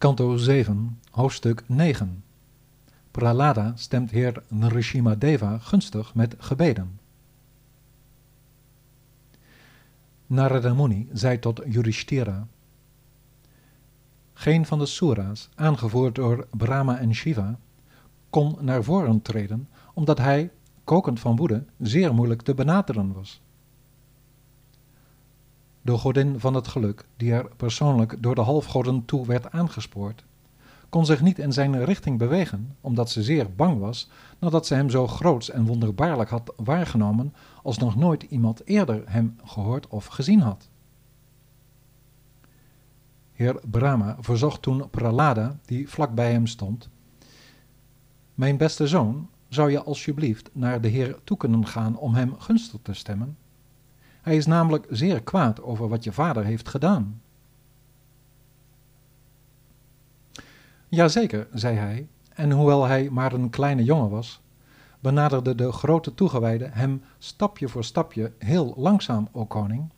Kanto 7, hoofdstuk 9. Prahlada stemt heer Nrsimhadeva gunstig met gebeden. Narada Muni zei tot Yudhishthira: Geen van de Sura's, aangevoerd door Brahma en Shiva, kon naar voren treden, omdat hij, kokend van woede, zeer moeilijk te benaderen was. De godin van het geluk, die er persoonlijk door de halfgoden toe werd aangespoord, kon zich niet in zijn richting bewegen, omdat ze zeer bang was nadat ze hem zo groots en wonderbaarlijk had waargenomen als nog nooit iemand eerder hem gehoord of gezien had. Heer Brahma verzocht toen Pralada, die vlak bij hem stond, Mijn beste zoon, zou je alsjeblieft naar de Heer toe kunnen gaan om hem gunstig te stemmen? Hij is namelijk zeer kwaad over wat je vader heeft gedaan. Jazeker, zei hij, en hoewel hij maar een kleine jongen was, benaderde de grote toegewijde hem stapje voor stapje heel langzaam, o koning,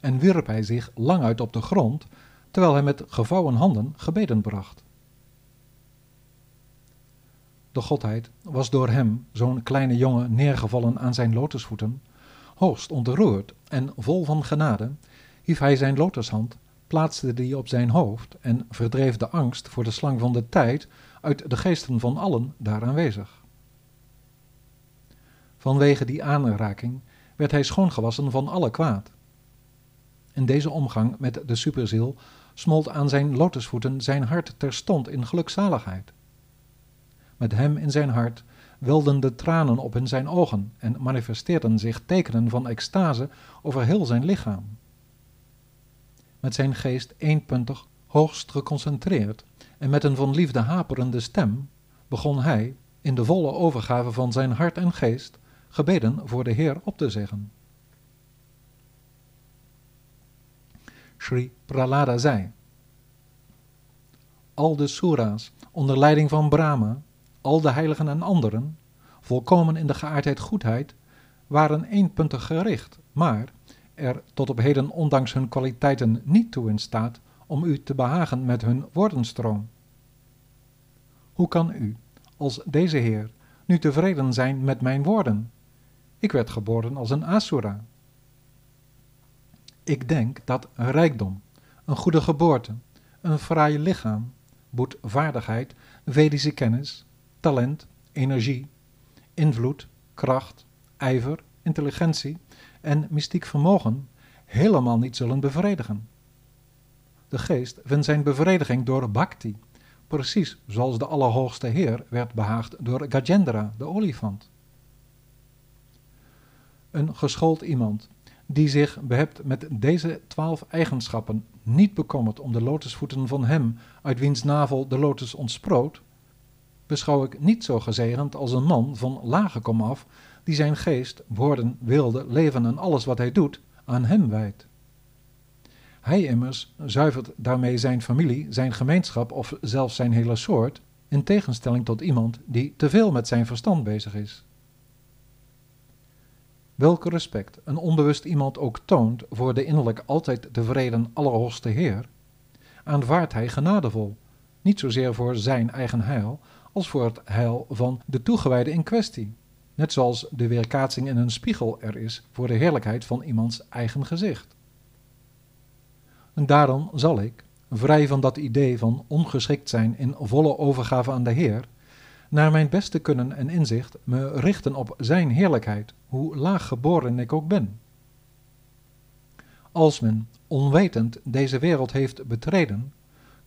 en wierp hij zich lang uit op de grond, terwijl hij met gevouwen handen gebeden bracht. De godheid was door hem, zo'n kleine jongen, neergevallen aan zijn lotusvoeten, hoogst ontroerd en vol van genade, hief hij zijn lotushand, plaatste die op zijn hoofd en verdreef de angst voor de slang van de tijd uit de geesten van allen daar aanwezig. Vanwege die aanraking werd hij schoongewassen van alle kwaad. In deze omgang met de superziel smolt aan zijn lotusvoeten zijn hart terstond in gelukzaligheid. Met hem in zijn hart welden de tranen op in zijn ogen en manifesteerden zich tekenen van extase over heel zijn lichaam. Met zijn geest eenpuntig, hoogst geconcentreerd en met een van liefde haperende stem begon hij, in de volle overgave van zijn hart en geest, gebeden voor de Heer op te zeggen. Sri Pralada zei: Al de Sura's onder leiding van Brahma al de heiligen en anderen, volkomen in de geaardheid goedheid, waren eenpuntig gericht, maar er tot op heden ondanks hun kwaliteiten niet toe in staat om u te behagen met hun woordenstroom. Hoe kan u, als deze Heer, nu tevreden zijn met mijn woorden? Ik werd geboren als een Asura. Ik denk dat rijkdom, een goede geboorte, een fraai lichaam, boetvaardigheid, Vedische kennis, talent, energie, invloed, kracht, ijver, intelligentie en mystiek vermogen helemaal niet zullen bevredigen. De geest vindt zijn bevrediging door bhakti, precies zoals de Allerhoogste Heer werd behaagd door Gajendra, de olifant. Een geschoold iemand die zich behept met deze twaalf eigenschappen niet bekommert om de lotusvoeten van hem uit wiens navel de lotus ontsproot, beschouw ik niet zo gezegend als een man van lage komaf die zijn geest, woorden, wilde, leven en alles wat hij doet aan hem wijdt. Hij immers zuivert daarmee zijn familie, zijn gemeenschap of zelfs zijn hele soort, in tegenstelling tot iemand die te veel met zijn verstand bezig is. Welke respect een onbewust iemand ook toont voor de innerlijk altijd tevreden Allerhoogste Heer, aanvaardt hij genadevol, niet zozeer voor zijn eigen heil, als voor het heil van de toegewijde in kwestie, net zoals de weerkaatsing in een spiegel er is voor de heerlijkheid van iemands eigen gezicht. En daarom zal ik, vrij van dat idee van ongeschikt zijn in volle overgave aan de Heer, naar mijn beste kunnen en inzicht me richten op Zijn heerlijkheid, hoe laag geboren ik ook ben. Als men onwetend deze wereld heeft betreden,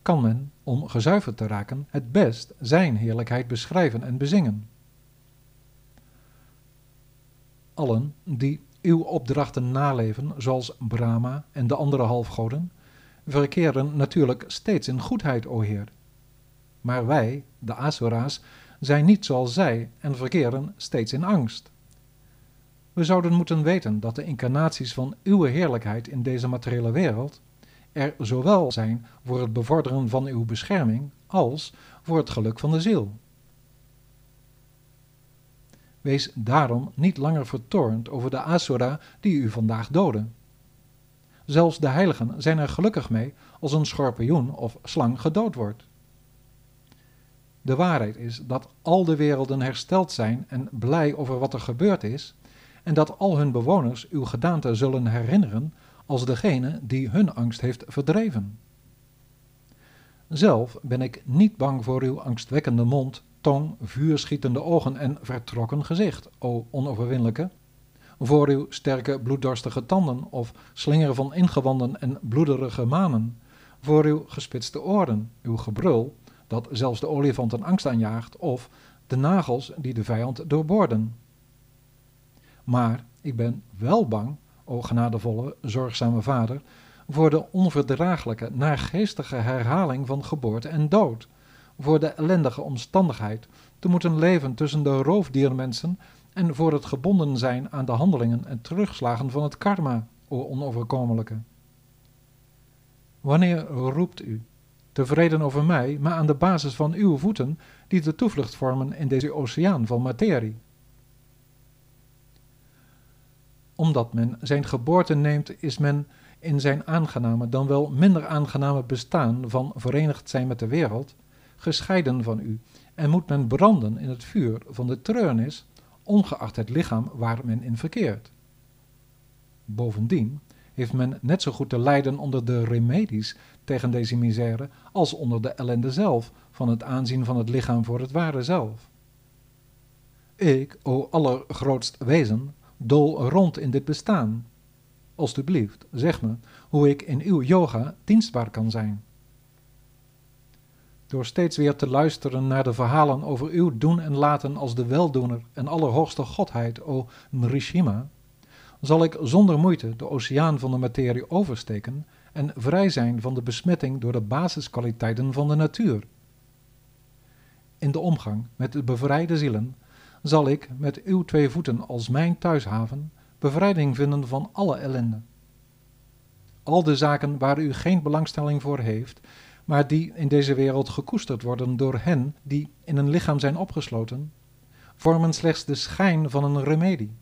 kan men, om gezuiverd te raken, het best Zijn heerlijkheid beschrijven en bezingen. Allen die uw opdrachten naleven, zoals Brahma en de andere halfgoden, verkeren natuurlijk steeds in goedheid, o Heer. Maar wij, de Asura's, zijn niet zoals zij en verkeren steeds in angst. We zouden moeten weten dat de incarnaties van uw heerlijkheid in deze materiële wereld er zowel zijn voor het bevorderen van uw bescherming als voor het geluk van de ziel. Wees daarom niet langer vertoornd over de Asura die u vandaag doden. Zelfs de heiligen zijn er gelukkig mee als een schorpioen of slang gedood wordt. De waarheid is dat al de werelden hersteld zijn en blij over wat er gebeurd is, en dat al hun bewoners uw gedaante zullen herinneren als degene die hun angst heeft verdreven. Zelf ben ik niet bang voor uw angstwekkende mond, tong, vuurschietende ogen en vertrokken gezicht, o onoverwinnelijke, voor uw sterke bloeddorstige tanden of slingeren van ingewanden en bloederige manen, voor uw gespitste oren, uw gebrul, dat zelfs de olifanten angst aanjaagt, of de nagels die de vijand doorboorden. Maar ik ben wel bang, o genadevolle, zorgzame vader, voor de onverdraaglijke, naargeestige herhaling van geboorte en dood, voor de ellendige omstandigheid te moeten leven tussen de roofdiermensen en voor het gebonden zijn aan de handelingen en terugslagen van het karma, o onoverkomelijke. Wanneer roept u, tevreden over mij, maar aan de basis van uw voeten, die de toevlucht vormen in deze oceaan van materie? Omdat men zijn geboorte neemt, is men in zijn aangename, dan wel minder aangename bestaan van verenigd zijn met de wereld, gescheiden van u, en moet men branden in het vuur van de treurnis, ongeacht het lichaam waar men in verkeert. Bovendien heeft men net zo goed te lijden onder de remedies tegen deze misère als onder de ellende zelf van het aanzien van het lichaam voor het ware zelf. Ik, o allergrootst wezen, dol rond in dit bestaan. Alsjeblieft, zeg me hoe ik in uw yoga dienstbaar kan zijn. Door steeds weer te luisteren naar de verhalen over uw doen en laten als de weldoener en allerhoogste godheid, o Nrishima, zal ik zonder moeite de oceaan van de materie oversteken en vrij zijn van de besmetting door de basiskwaliteiten van de natuur. In de omgang met de bevrijde zielen zal ik met uw twee voeten als mijn thuishaven bevrijding vinden van alle ellende. Al de zaken waar u geen belangstelling voor heeft, maar die in deze wereld gekoesterd worden door hen die in een lichaam zijn opgesloten, vormen slechts de schijn van een remedie.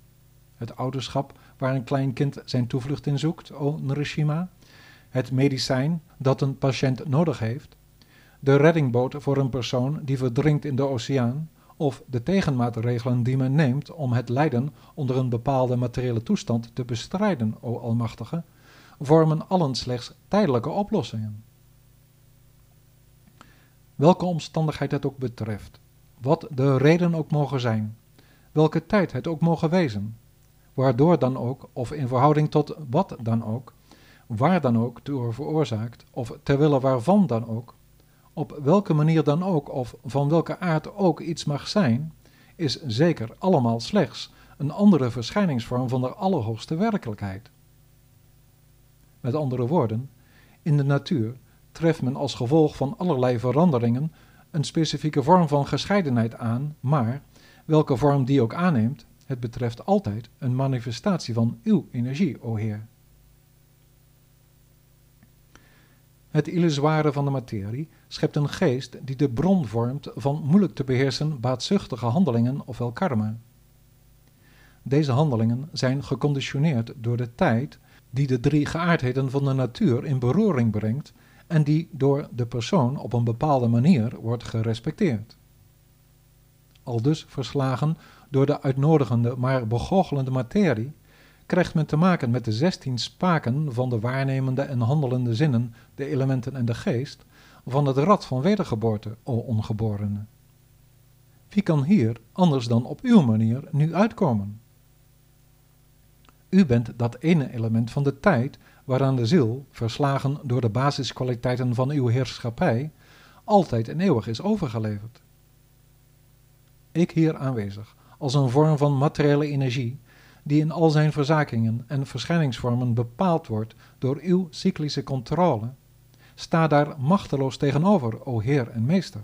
Het ouderschap waar een klein kind zijn toevlucht in zoekt, o Nrishima, het medicijn dat een patiënt nodig heeft, de reddingboot voor een persoon die verdrinkt in de oceaan, of de tegenmaatregelen die men neemt om het lijden onder een bepaalde materiële toestand te bestrijden, o Almachtige, vormen allen slechts tijdelijke oplossingen. Welke omstandigheid het ook betreft, wat de reden ook mogen zijn, welke tijd het ook mogen wezen, waardoor dan ook, of in verhouding tot wat dan ook, waar dan ook door veroorzaakt, of terwille waarvan dan ook, op welke manier dan ook of van welke aard ook iets mag zijn, is zeker allemaal slechts een andere verschijningsvorm van de allerhoogste werkelijkheid. Met andere woorden, in de natuur treft men als gevolg van allerlei veranderingen een specifieke vorm van gescheidenheid aan, maar welke vorm die ook aanneemt, het betreft altijd een manifestatie van uw energie, o Heer. Het illusoire van de materie schept een geest die de bron vormt van moeilijk te beheersen baatzuchtige handelingen ofwel karma. Deze handelingen zijn geconditioneerd door de tijd die de drie geaardheden van de natuur in beroering brengt en die door de persoon op een bepaalde manier wordt gerespecteerd. Al dus verslagen door de uitnodigende maar begoochelende materie krijgt men te maken met de zestien spaken van de waarnemende en handelende zinnen, de elementen en de geest, van het rad van wedergeboorte, o ongeborene. Wie kan hier anders dan op uw manier nu uitkomen? U bent dat ene element van de tijd waaraan de ziel, verslagen door de basiskwaliteiten van uw heerschappij, altijd en eeuwig is overgeleverd. Ik hier aanwezig, als een vorm van materiële energie, die in al zijn verzakingen en verschijningsvormen bepaald wordt door uw cyclische controle, sta daar machteloos tegenover, o Heer en Meester.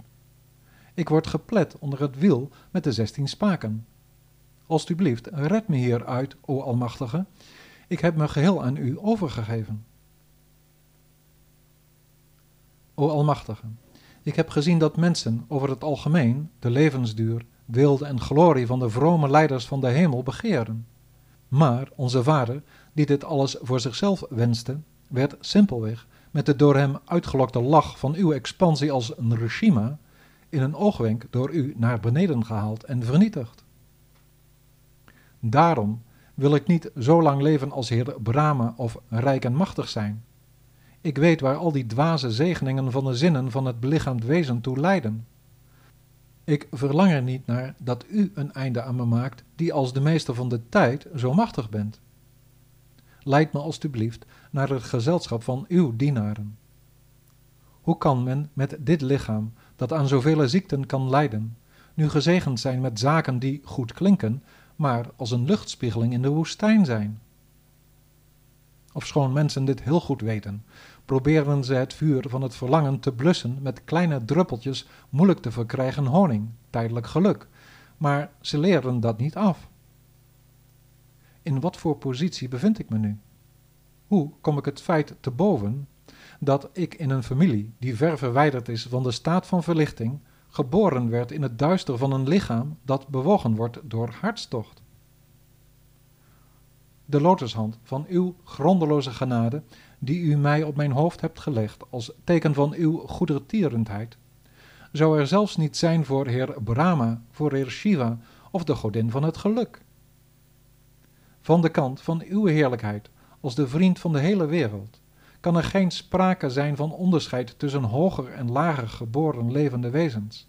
Ik word geplet onder het wiel met de zestien spaken. Alsjeblieft, red me hieruit, o Almachtige. Ik heb me geheel aan u overgegeven. O Almachtige, ik heb gezien dat mensen over het algemeen de levensduur, wilde en glorie van de vrome leiders van de hemel begeren. Maar onze vader, die dit alles voor zichzelf wenste, werd simpelweg met de door hem uitgelokte lach van uw expansie als Nrishima in een oogwenk door u naar beneden gehaald en vernietigd. Daarom wil ik niet zo lang leven als Heer Brahma of rijk en machtig zijn. Ik weet waar al die dwaze zegeningen van de zinnen van het belichaamd wezen toe leiden. Ik verlang er niet naar dat u een einde aan me maakt, die als de meester van de tijd zo machtig bent. Leid me alstublieft naar het gezelschap van uw dienaren. Hoe kan men met dit lichaam, dat aan zoveel ziekten kan lijden, nu gezegend zijn met zaken die goed klinken, maar als een luchtspiegeling in de woestijn zijn? Ofschoon mensen dit heel goed weten, proberen ze het vuur van het verlangen te blussen met kleine druppeltjes moeilijk te verkrijgen honing, tijdelijk geluk, maar ze leren dat niet af. In wat voor positie bevind ik me nu? Hoe kom ik het feit te boven dat ik in een familie die ver verwijderd is van de staat van verlichting, geboren werd in het duister van een lichaam dat bewogen wordt door hartstocht? De lotushand van uw grondeloze genade die u mij op mijn hoofd hebt gelegd als teken van uw goedertierendheid, zou er zelfs niet zijn voor Heer Brahma, voor Heer Shiva of de godin van het geluk. Van de kant van uw heerlijkheid, als de vriend van de hele wereld, kan er geen sprake zijn van onderscheid tussen hoger en lager geboren levende wezens.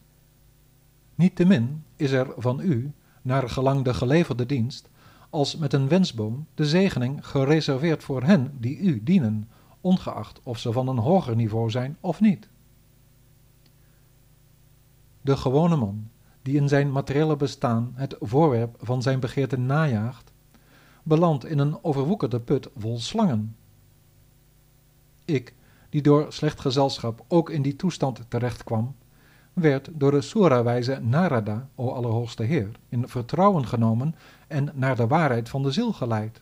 Niettemin is er van u, naar gelang de geleverde dienst, als met een wensboom de zegening gereserveerd voor hen die u dienen, ongeacht of ze van een hoger niveau zijn of niet. De gewone man, die in zijn materiële bestaan het voorwerp van zijn begeerte najaagt, belandt in een overwoekerde put vol slangen. Ik, die door slecht gezelschap ook in die toestand terecht kwam, werd door de Sura-wijze Narada, o Allerhoogste Heer, in vertrouwen genomen en naar de waarheid van de ziel geleid.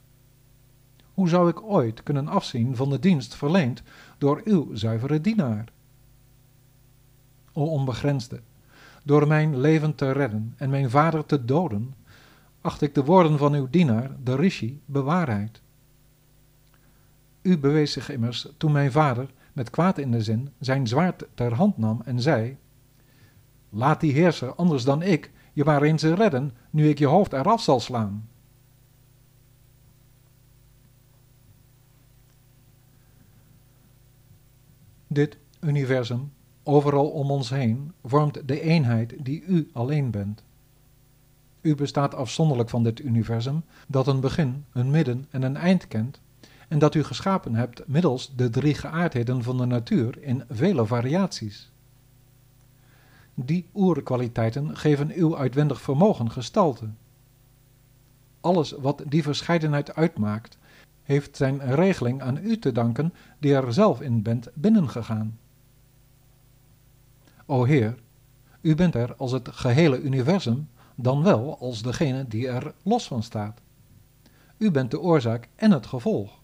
Hoe zou ik ooit kunnen afzien van de dienst verleend door uw zuivere dienaar? O onbegrensde, door mijn leven te redden en mijn vader te doden, acht ik de woorden van uw dienaar, de Rishi, bewaarheid. U bewees zich immers toen mijn vader, met kwaad in de zin, zijn zwaard ter hand nam en zei: Laat die heerser, anders dan ik, je maar eens redden, nu ik je hoofd eraf zal slaan. Dit universum, overal om ons heen, vormt de eenheid die u alleen bent. U bestaat afzonderlijk van dit universum, dat een begin, een midden en een eind kent, en dat u geschapen hebt middels de drie geaardheden van de natuur in vele variaties. Die oerkwaliteiten geven uw uitwendig vermogen gestalte. Alles wat die verscheidenheid uitmaakt, heeft zijn regeling aan u te danken die er zelf in bent binnengegaan. O Heer, u bent er als het gehele universum, dan wel als degene die er los van staat. U bent de oorzaak en het gevolg.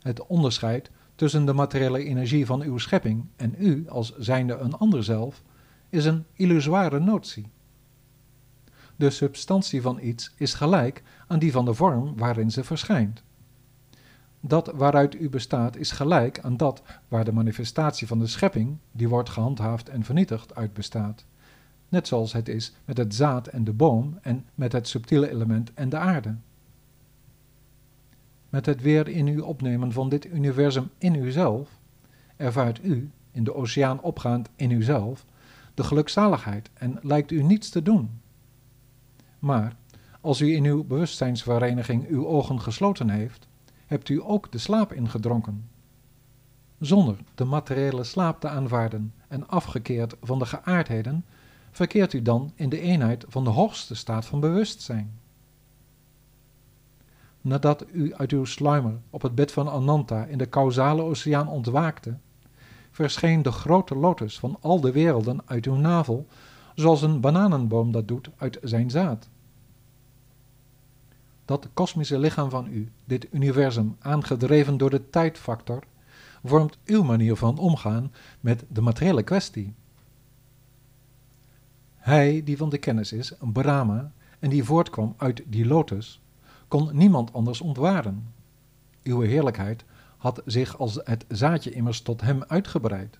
Het onderscheid tussen de materiële energie van uw schepping en u als zijnde een ander zelf is een illusoire notie. De substantie van iets is gelijk aan die van de vorm waarin ze verschijnt. Dat waaruit u bestaat is gelijk aan dat waar de manifestatie van de schepping, die wordt gehandhaafd en vernietigd, uit bestaat. Net zoals het is met het zaad en de boom en met het subtiele element en de aarde. Met het weer in u opnemen van dit universum in uzelf, ervaart u, in de oceaan opgaand in uzelf, de gelukzaligheid en lijkt u niets te doen. Maar als u in uw bewustzijnsvereniging uw ogen gesloten heeft, hebt u ook de slaap ingedronken. Zonder de materiële slaap te aanvaarden en afgekeerd van de geaardheden, verkeert u dan in de eenheid van de hoogste staat van bewustzijn. Nadat u uit uw sluimer op het bed van Ananta in de causale oceaan ontwaakte, verscheen de grote lotus van al de werelden uit uw navel, zoals een bananenboom dat doet uit zijn zaad. Dat kosmische lichaam van u, dit universum aangedreven door de tijdfactor, vormt uw manier van omgaan met de materiële kwestie. Hij die van de kennis is, Brahma, en die voortkwam uit die lotus, kon niemand anders ontwaren. Uw heerlijkheid had zich als het zaadje immers tot hem uitgebreid.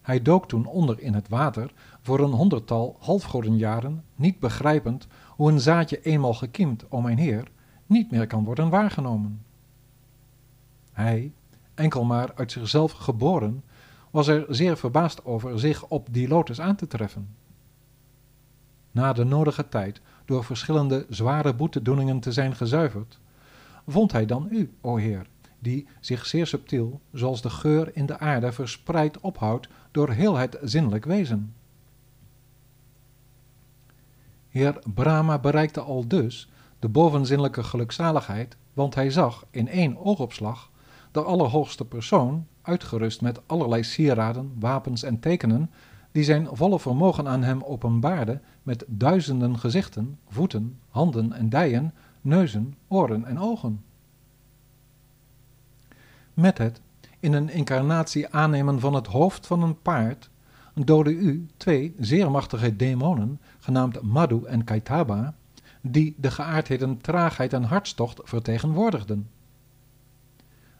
Hij dook toen onder in het water voor een honderdtal halfgodenjaren, niet begrijpend hoe een zaadje eenmaal gekiemd, o mijn heer, niet meer kan worden waargenomen. Hij, enkel maar uit zichzelf geboren, was er zeer verbaasd over zich op die lotus aan te treffen. Na de nodige tijd door verschillende zware boetedoeningen te zijn gezuiverd, vond hij dan u, o Heer, die zich zeer subtiel, zoals de geur in de aarde verspreid ophoudt door heel het zinnelijk wezen. Heer Brahma bereikte al dus de bovenzinnelijke gelukzaligheid, want hij zag in één oogopslag de allerhoogste persoon, uitgerust met allerlei sieraden, wapens en tekenen, die zijn volle vermogen aan hem openbaarde met duizenden gezichten, voeten, handen en dijen, neuzen, oren en ogen. Met het in een incarnatie aannemen van het hoofd van een paard doodde u twee zeer machtige demonen, genaamd Madhu en Kaitaba, die de geaardheden traagheid en hartstocht vertegenwoordigden.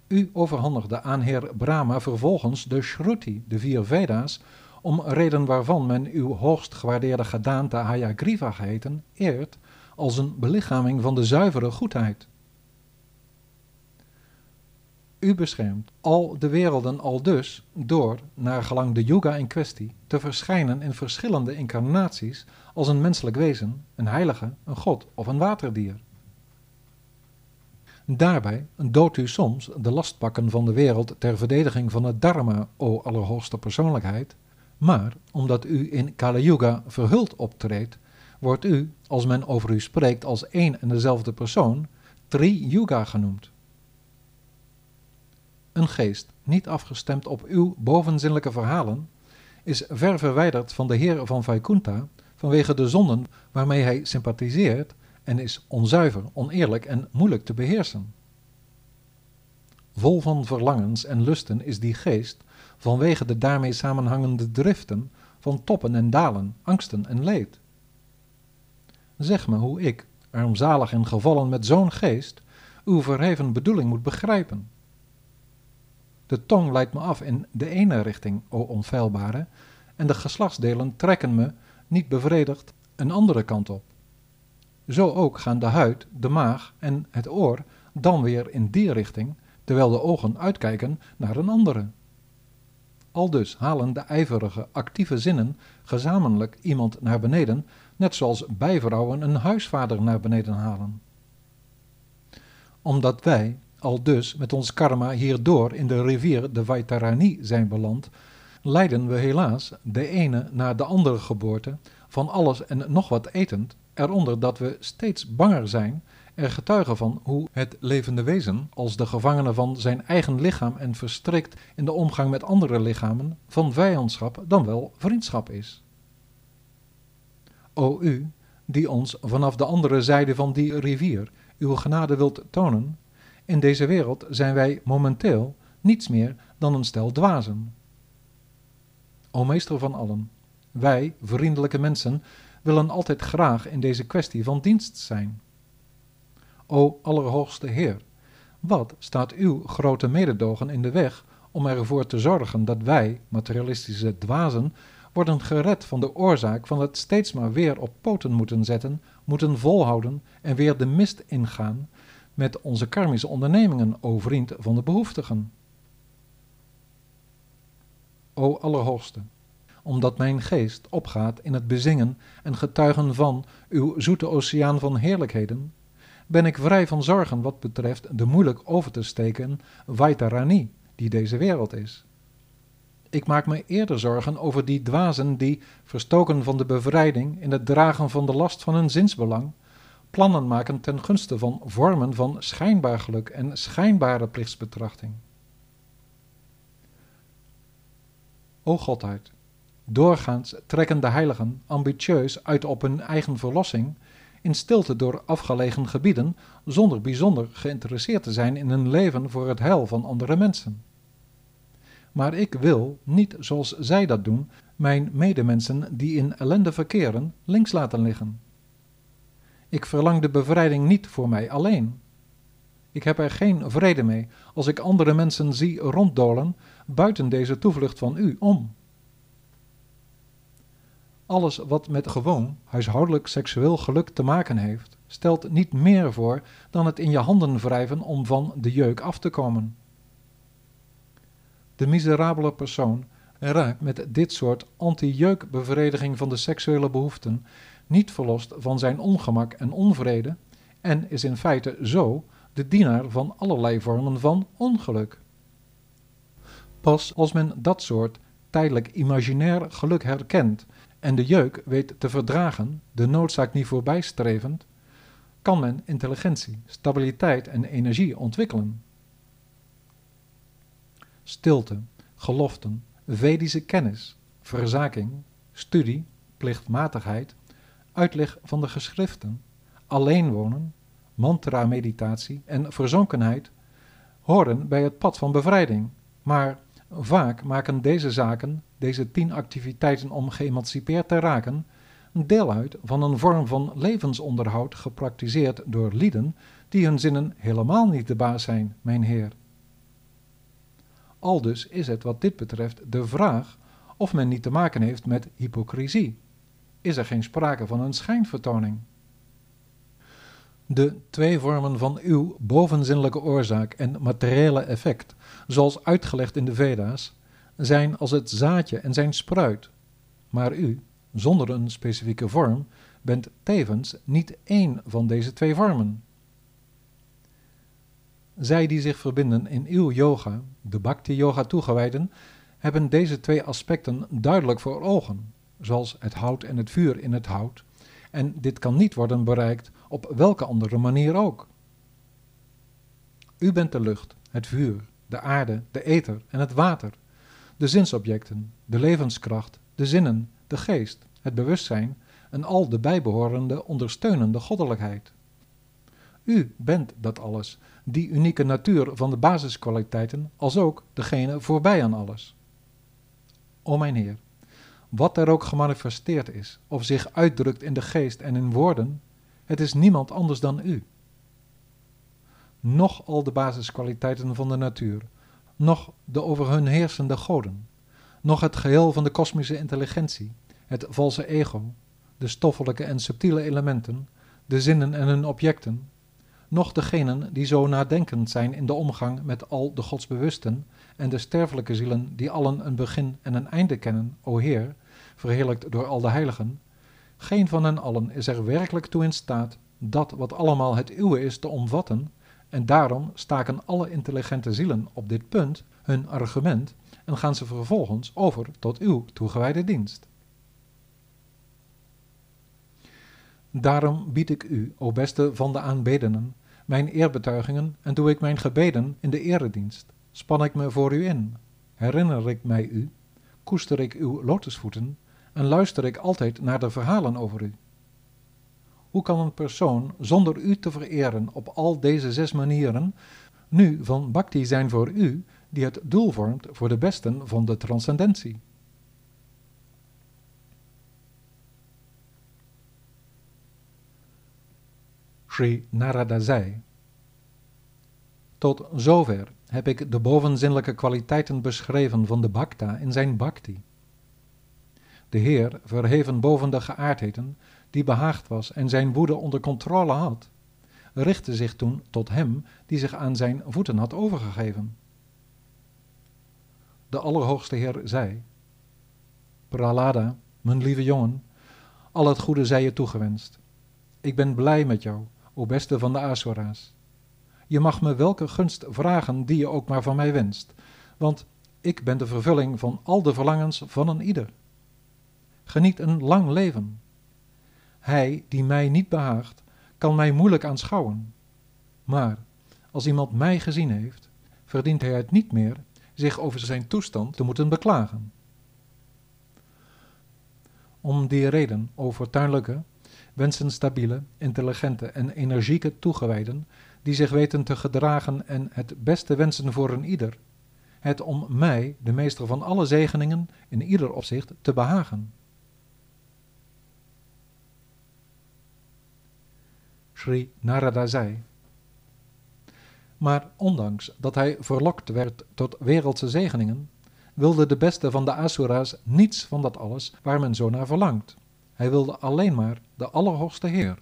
U overhandigde aan heer Brahma vervolgens de Shruti, de vier Veda's, om reden waarvan men uw hoogst gewaardeerde gedaante Hayagriva geheten, eert als een belichaming van de zuivere goedheid. U beschermt al de werelden al dus door, naar gelang de yoga in kwestie, te verschijnen in verschillende incarnaties als een menselijk wezen, een heilige, een god of een waterdier. Daarbij doodt u soms de lastpakken van de wereld ter verdediging van het dharma, o allerhoogste persoonlijkheid, maar omdat u in Kali Yuga verhuld optreedt, wordt u, als men over u spreekt als één en dezelfde persoon, Tri Yuga genoemd. Een geest, niet afgestemd op uw bovenzinnelijke verhalen, is ver verwijderd van de Heer van Vaikunta vanwege de zonden waarmee hij sympathiseert en is onzuiver, oneerlijk en moeilijk te beheersen. Vol van verlangens en lusten is die geest vanwege de daarmee samenhangende driften van toppen en dalen, angsten en leed. Zeg me hoe ik, armzalig en gevallen met zo'n geest, uw verheven bedoeling moet begrijpen. De tong leidt me af in de ene richting, o onfeilbare, en de geslachtsdelen trekken me, niet bevredigd, een andere kant op. Zo ook gaan de huid, de maag en het oor dan weer in die richting, terwijl de ogen uitkijken naar een andere. Aldus halen de ijverige, actieve zinnen gezamenlijk iemand naar beneden, net zoals bijvrouwen een huisvader naar beneden halen. Omdat wij, al dus met ons karma hierdoor in de rivier de Vaitarani zijn beland, leiden we helaas de ene na de andere geboorte van alles en nog wat etend, eronder dat we steeds banger zijn, er getuigen van hoe het levende wezen, als de gevangene van zijn eigen lichaam en verstrikt in de omgang met andere lichamen, van vijandschap dan wel vriendschap is. O u, die ons vanaf de andere zijde van die rivier uw genade wilt tonen, in deze wereld zijn wij momenteel niets meer dan een stel dwazen. O meester van allen, wij, vriendelijke mensen, willen altijd graag in deze kwestie van dienst zijn. O Allerhoogste Heer, wat staat uw grote mededogen in de weg om ervoor te zorgen dat wij, materialistische dwazen, worden gered van de oorzaak van het steeds maar weer op poten moeten zetten, moeten volhouden en weer de mist ingaan met onze karmische ondernemingen, o vriend van de behoeftigen. O Allerhoogste, omdat mijn geest opgaat in het bezingen en getuigen van uw zoete oceaan van heerlijkheden, ben ik vrij van zorgen wat betreft de moeilijk over te steken Vaitarani, die deze wereld is. Ik maak me eerder zorgen over die dwazen die, verstoken van de bevrijding in het dragen van de last van hun zinsbelang, plannen maken ten gunste van vormen van schijnbaar geluk en schijnbare plichtsbetrachting. O Godheid, doorgaans trekken de heiligen ambitieus uit op hun eigen verlossing in stilte door afgelegen gebieden, zonder bijzonder geïnteresseerd te zijn in hun leven voor het heil van andere mensen. Maar ik wil, niet zoals zij dat doen, mijn medemensen die in ellende verkeren, links laten liggen. Ik verlang de bevrijding niet voor mij alleen. Ik heb er geen vrede mee als ik andere mensen zie ronddolen buiten deze toevlucht van u om. Alles wat met gewoon huishoudelijk seksueel geluk te maken heeft, stelt niet meer voor dan het in je handen wrijven om van de jeuk af te komen. De miserabele persoon raakt met dit soort anti-jeukbevrediging van de seksuele behoeften niet verlost van zijn ongemak en onvrede en is in feite zo de dienaar van allerlei vormen van ongeluk. Pas als men dat soort tijdelijk imaginair geluk herkent en de jeuk weet te verdragen, de noodzaak niet voorbijstrevend, kan men intelligentie, stabiliteit en energie ontwikkelen. Stilte, geloften, Vedische kennis, verzaking, studie, plichtmatigheid, uitleg van de geschriften, alleen wonen, mantra-meditatie en verzonkenheid horen bij het pad van bevrijding, maar vaak maken deze zaken, deze tien activiteiten om geëmancipeerd te raken, deel uit van een vorm van levensonderhoud gepraktiseerd door lieden die hun zinnen helemaal niet de baas zijn, mijn heer. Aldus is het wat dit betreft de vraag of men niet te maken heeft met hypocrisie. Is er geen sprake van een schijnvertoning? De twee vormen van uw bovenzinnelijke oorzaak en materiële effect, zoals uitgelegd in de Veda's, zijn als het zaadje en zijn spruit. Maar u, zonder een specifieke vorm, bent tevens niet één van deze twee vormen. Zij die zich verbinden in uw yoga, de bhakti-yoga toegewijden, hebben deze twee aspecten duidelijk voor ogen, zoals het hout en het vuur in het hout, en dit kan niet worden bereikt op welke andere manier ook. U bent de lucht, het vuur, de aarde, de ether en het water, de zinsobjecten, de levenskracht, de zinnen, de geest, het bewustzijn en al de bijbehorende ondersteunende goddelijkheid. U bent dat alles, die unieke natuur van de basiskwaliteiten, als ook degene voorbij aan alles. O mijn Heer, wat er ook gemanifesteerd is, of zich uitdrukt in de geest en in woorden, het is niemand anders dan U. Nog al de basiskwaliteiten van de natuur, nog de over hun heersende goden, nog het geheel van de kosmische intelligentie, het valse ego, de stoffelijke en subtiele elementen, de zinnen en hun objecten, noch degenen die zo nadenkend zijn in de omgang met al de godsbewusten en de sterfelijke zielen die allen een begin en een einde kennen, o Heer, verheerlijkt door al de heiligen, geen van hen allen is er werkelijk toe in staat dat wat allemaal het uwe is te omvatten, en daarom staken alle intelligente zielen op dit punt hun argument en gaan ze vervolgens over tot uw toegewijde dienst. Daarom bied ik u, o beste van de aanbedenen, mijn eerbetuigingen en doe ik mijn gebeden in de eredienst. Span ik me voor u in, herinner ik mij u, koester ik uw lotusvoeten en luister ik altijd naar de verhalen over u. Hoe kan een persoon zonder u te vereren op al deze zes manieren nu van bhakti zijn voor u, die het doel vormt voor de besten van de transcendentie? Sri Narada zei. Tot zover heb ik de bovenzinnelijke kwaliteiten beschreven van de bhakta in zijn bhakti. De Heer, verheven boven de geaardheden, die behaagd was en zijn woede onder controle had, richtte zich toen tot hem die zich aan zijn voeten had overgegeven. De Allerhoogste Heer zei: Pralada, mijn lieve jongen, al het goede zij je toegewenst. Ik ben blij met jou o beste van de Asura's. Je mag me welke gunst vragen die je ook maar van mij wenst, want ik ben de vervulling van al de verlangens van een ieder. Geniet een lang leven. Hij die mij niet behaagt, kan mij moeilijk aanschouwen. Maar als iemand mij gezien heeft, verdient hij het niet meer zich over zijn toestand te moeten beklagen. Om die reden, o fortuinlijke, wensen stabiele, intelligente en energieke toegewijden, die zich weten te gedragen en het beste wensen voor een ieder, het om mij, de meester van alle zegeningen, in ieder opzicht te behagen. Sri Narada zei. Maar ondanks dat hij verlokt werd tot wereldse zegeningen, wilde de beste van de Asura's niets van dat alles waar men zo naar verlangt. Hij wilde alleen maar de Allerhoogste Heer.